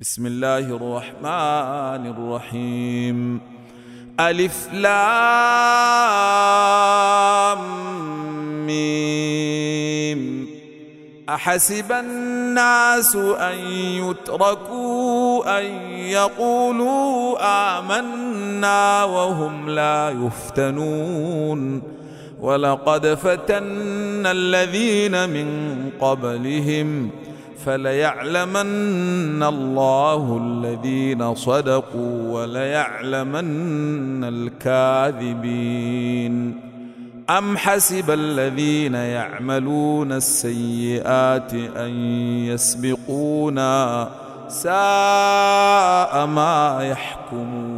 بسم الله الرحمن الرحيم ألف لام ميم أحسب الناس أن يتركوا أن يقولوا آمنا وهم لا يفتنون. ولقد فتنا الذين من قبلهم فليعلمن الله الذين صدقوا وليعلمن الكاذبين. أم حسب الذين يعملون السيئات أن يسبقونا ساء ما يحكمون.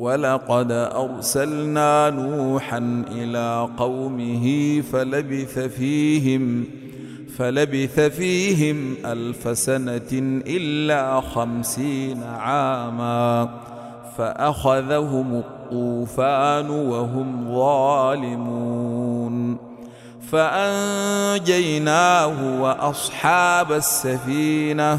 ولقد أرسلنا نوحا إلى قومه فلبث فيهم فلبث فيهم ألف سنة إلا خمسين عاما فأخذهم الطوفان وهم ظالمون فأنجيناه وأصحاب السفينة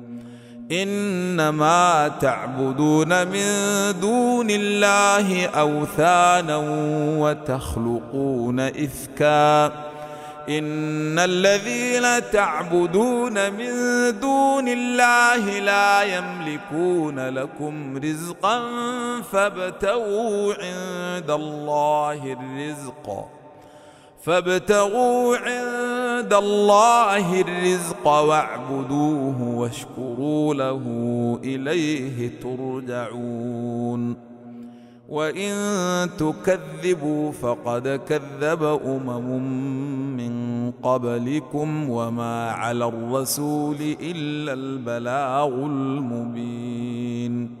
إنما تعبدون من دون الله أوثانا وتخلقون إفكا. إن الذين تعبدون من دون الله لا يملكون لكم رزقا فابتغوا عند الله الرزق. فابتغوا عند الله الرزق واعبدوه واشكروا له إليه ترجعون. وإن تكذبوا فقد كذب أمم من قبلكم وما على الرسول إلا البلاغ المبين.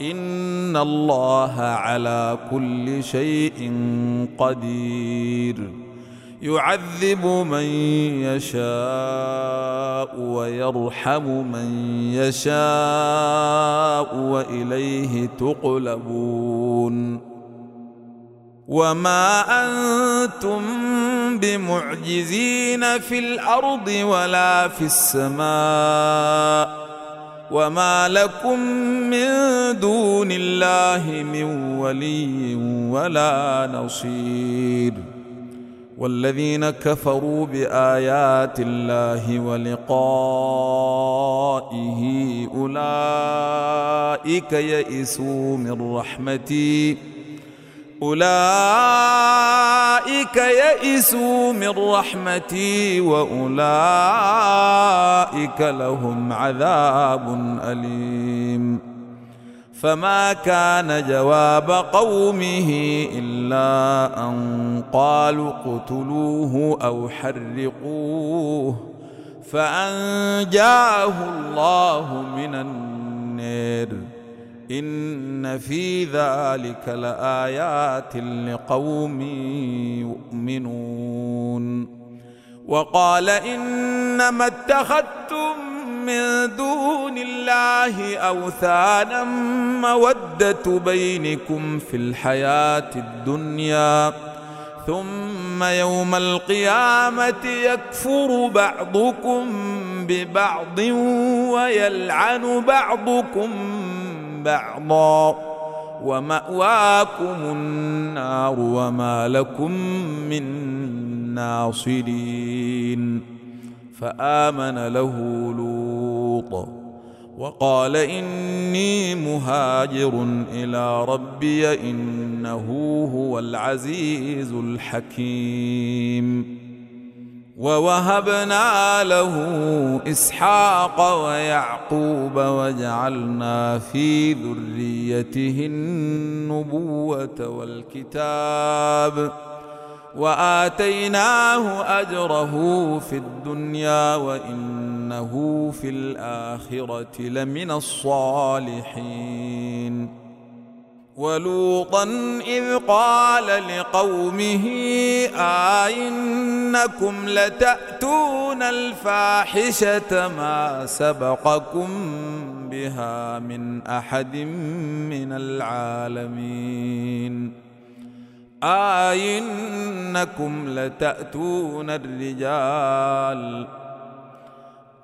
ان الله على كل شيء قدير. يعذب من يشاء ويرحم من يشاء واليه تقلبون. وما أنتم بمعجزين في الأرض ولا في السماء. وما لكم من دون الله من ولي ولا نصير والذين كفروا بايات الله ولقائه اولئك يئسوا من رحمتي اولئك يئسوا من رحمتي وأولئك لهم عذاب أليم. فما كان جواب قومه إلا أن قالوا اقتلوه أو حرقوه فأنجاه الله من النير إن في ذلك لآيات لقوم يؤمنون. وقال إنما اتخذتم من دون الله أوثانا مودة بينكم في الحياة الدنيا. ثم يوم القيامة يكفر بعضكم ببعض ويلعن بعضكم بعضا ومأواكم النار وما لكم من ناصرين. فآمن له لوط وقال إني مهاجر إلى ربي إنه هو العزيز الحكيم. ووهبنا له إسحاق ويعقوب وجعلنا في ذريته النبوة والكتاب وآتيناه أجره في الدنيا وإنه في الآخرة لمن الصالحين ولوطا إذ قال لقومه آئنكم لتأتون الفاحشة ما سبقكم بها من أحد من العالمين. آئنكم لتأتون الرجال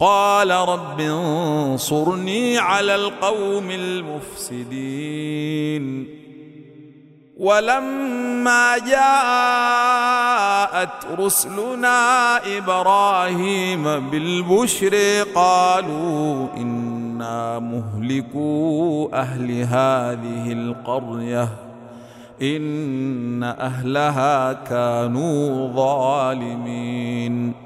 قال رب انصرني على القوم المفسدين. ولما جاءت رسلنا إبراهيم بالبشر قالوا إنا مهلكو أهل هذه القرية إن أهلها كانوا ظالمين.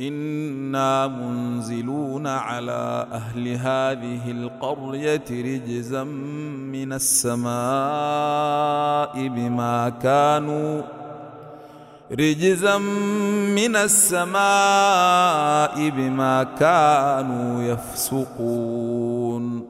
إنا منزلون على أهل هذه القرية رجزا من السماء بما كانوا رجزا من السماء بما كانوا يفسقون.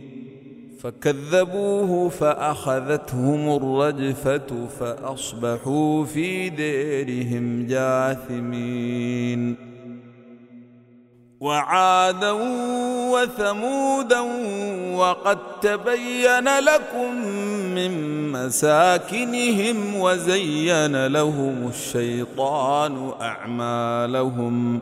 فكذبوه فأخذتهم الرجفة فأصبحوا في ديرهم جاثمين. وعادا وثمودا وقد تبين لكم من مساكنهم وزين لهم الشيطان أعمالهم.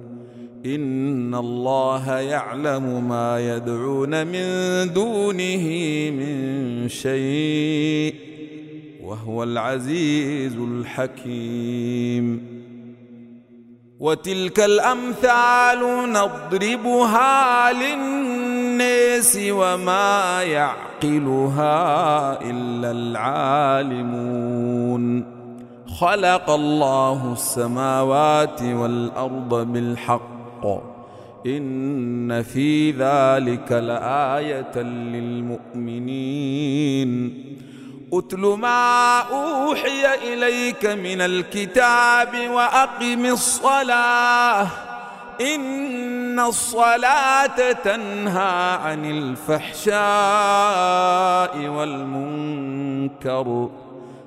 إن الله يعلم ما يدعون من دونه من شيء وهو العزيز الحكيم. وتلك الأمثال نضربها للناس وما يعقلها إلا العالمون. خلق الله السماوات والأرض بالحق. إن في ذلك لآية للمؤمنين. أتل ما أوحي إليك من الكتاب وأقم الصلاة. إن الصلاة تنهى عن الفحشاء والمنكر.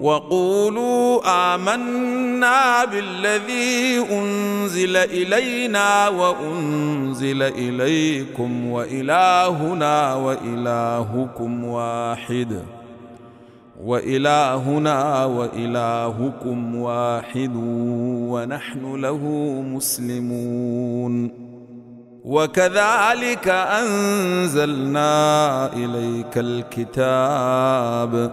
وقولوا آمنا بالذي أنزل إلينا وأنزل إليكم وإلهنا وإلهكم واحد وإلهنا وإلهكم واحد ونحن له مسلمون وكذلك أنزلنا إليك الكتاب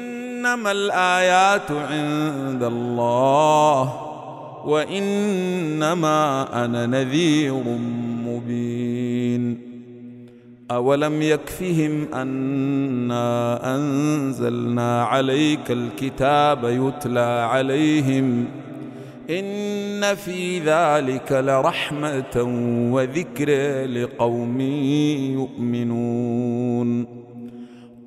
إنما الآيات عند الله وإنما أنا نذير مبين أولم يكفهم أنا أنزلنا عليك الكتاب يتلى عليهم إن في ذلك لرحمة وذكر لقوم يؤمنون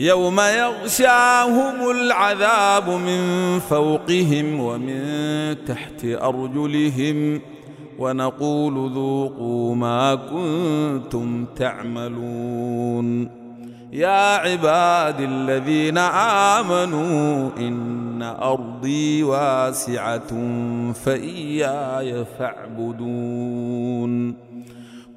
يوم يغشاهم العذاب من فوقهم ومن تحت أرجلهم ونقول ذوقوا ما كنتم تعملون. يا عباد الذين آمنوا إن أرضي واسعة فإياي فاعبدون.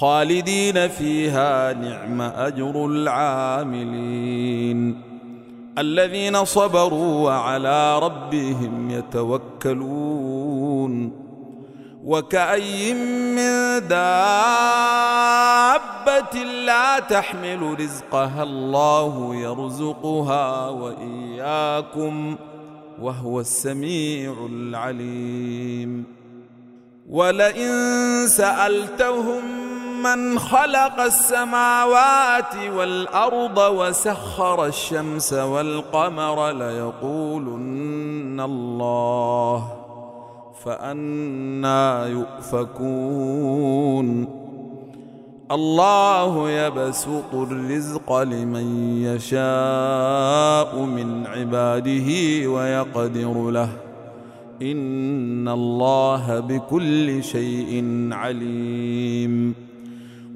خالدين فيها نعم أجر العاملين. الذين صبروا وعلى ربهم يتوكلون. وكأي من دابة لا تحمل رزقها الله يرزقها وإياكم وهو السميع العليم. ولئن سألتهم من خلق السماوات والأرض وسخر الشمس والقمر ليقولن الله فأنا يؤفكون. الله يبسط الرزق لمن يشاء من عباده ويقدر له. إن الله بكل شيء عليم.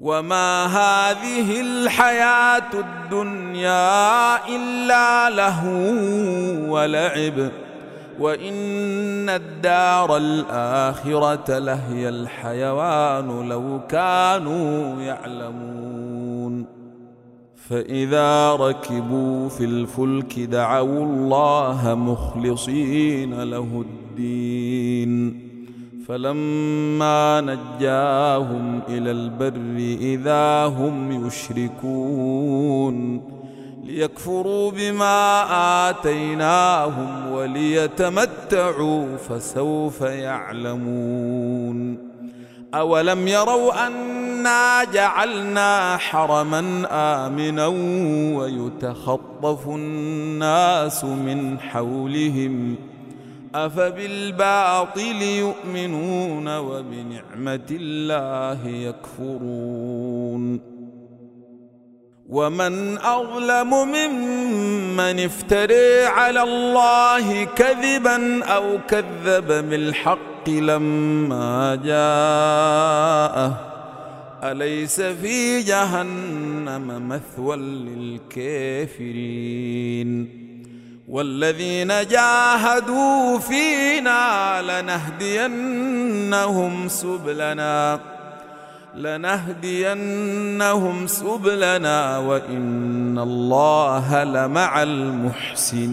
وما هذه الحياة الدنيا إلا لهو ولعب وإن الدار الآخرة لهي الحيوان لو كانوا يعلمون فإذا ركبوا في الفلك دعوا الله مخلصين له الدين فلما نجاهم إلى البر إذا هم يشركون ليكفروا بما آتيناهم وليتمتعوا فسوف يعلمون أولم يروا أنا جعلنا حرما آمنا ويتخطف الناس من حولهم أفبالباطل يؤمنون وبنعمة الله يكفرون. ومن أظلم ممن افتري على الله كذبا أو كذب بالحق لما جاءه. أليس في جهنم مثوى للكافرين؟ والذين جاهدوا فينا لنهدينهم سبلنا لنهدينهم سبلنا وإن الله لمع المحسنين.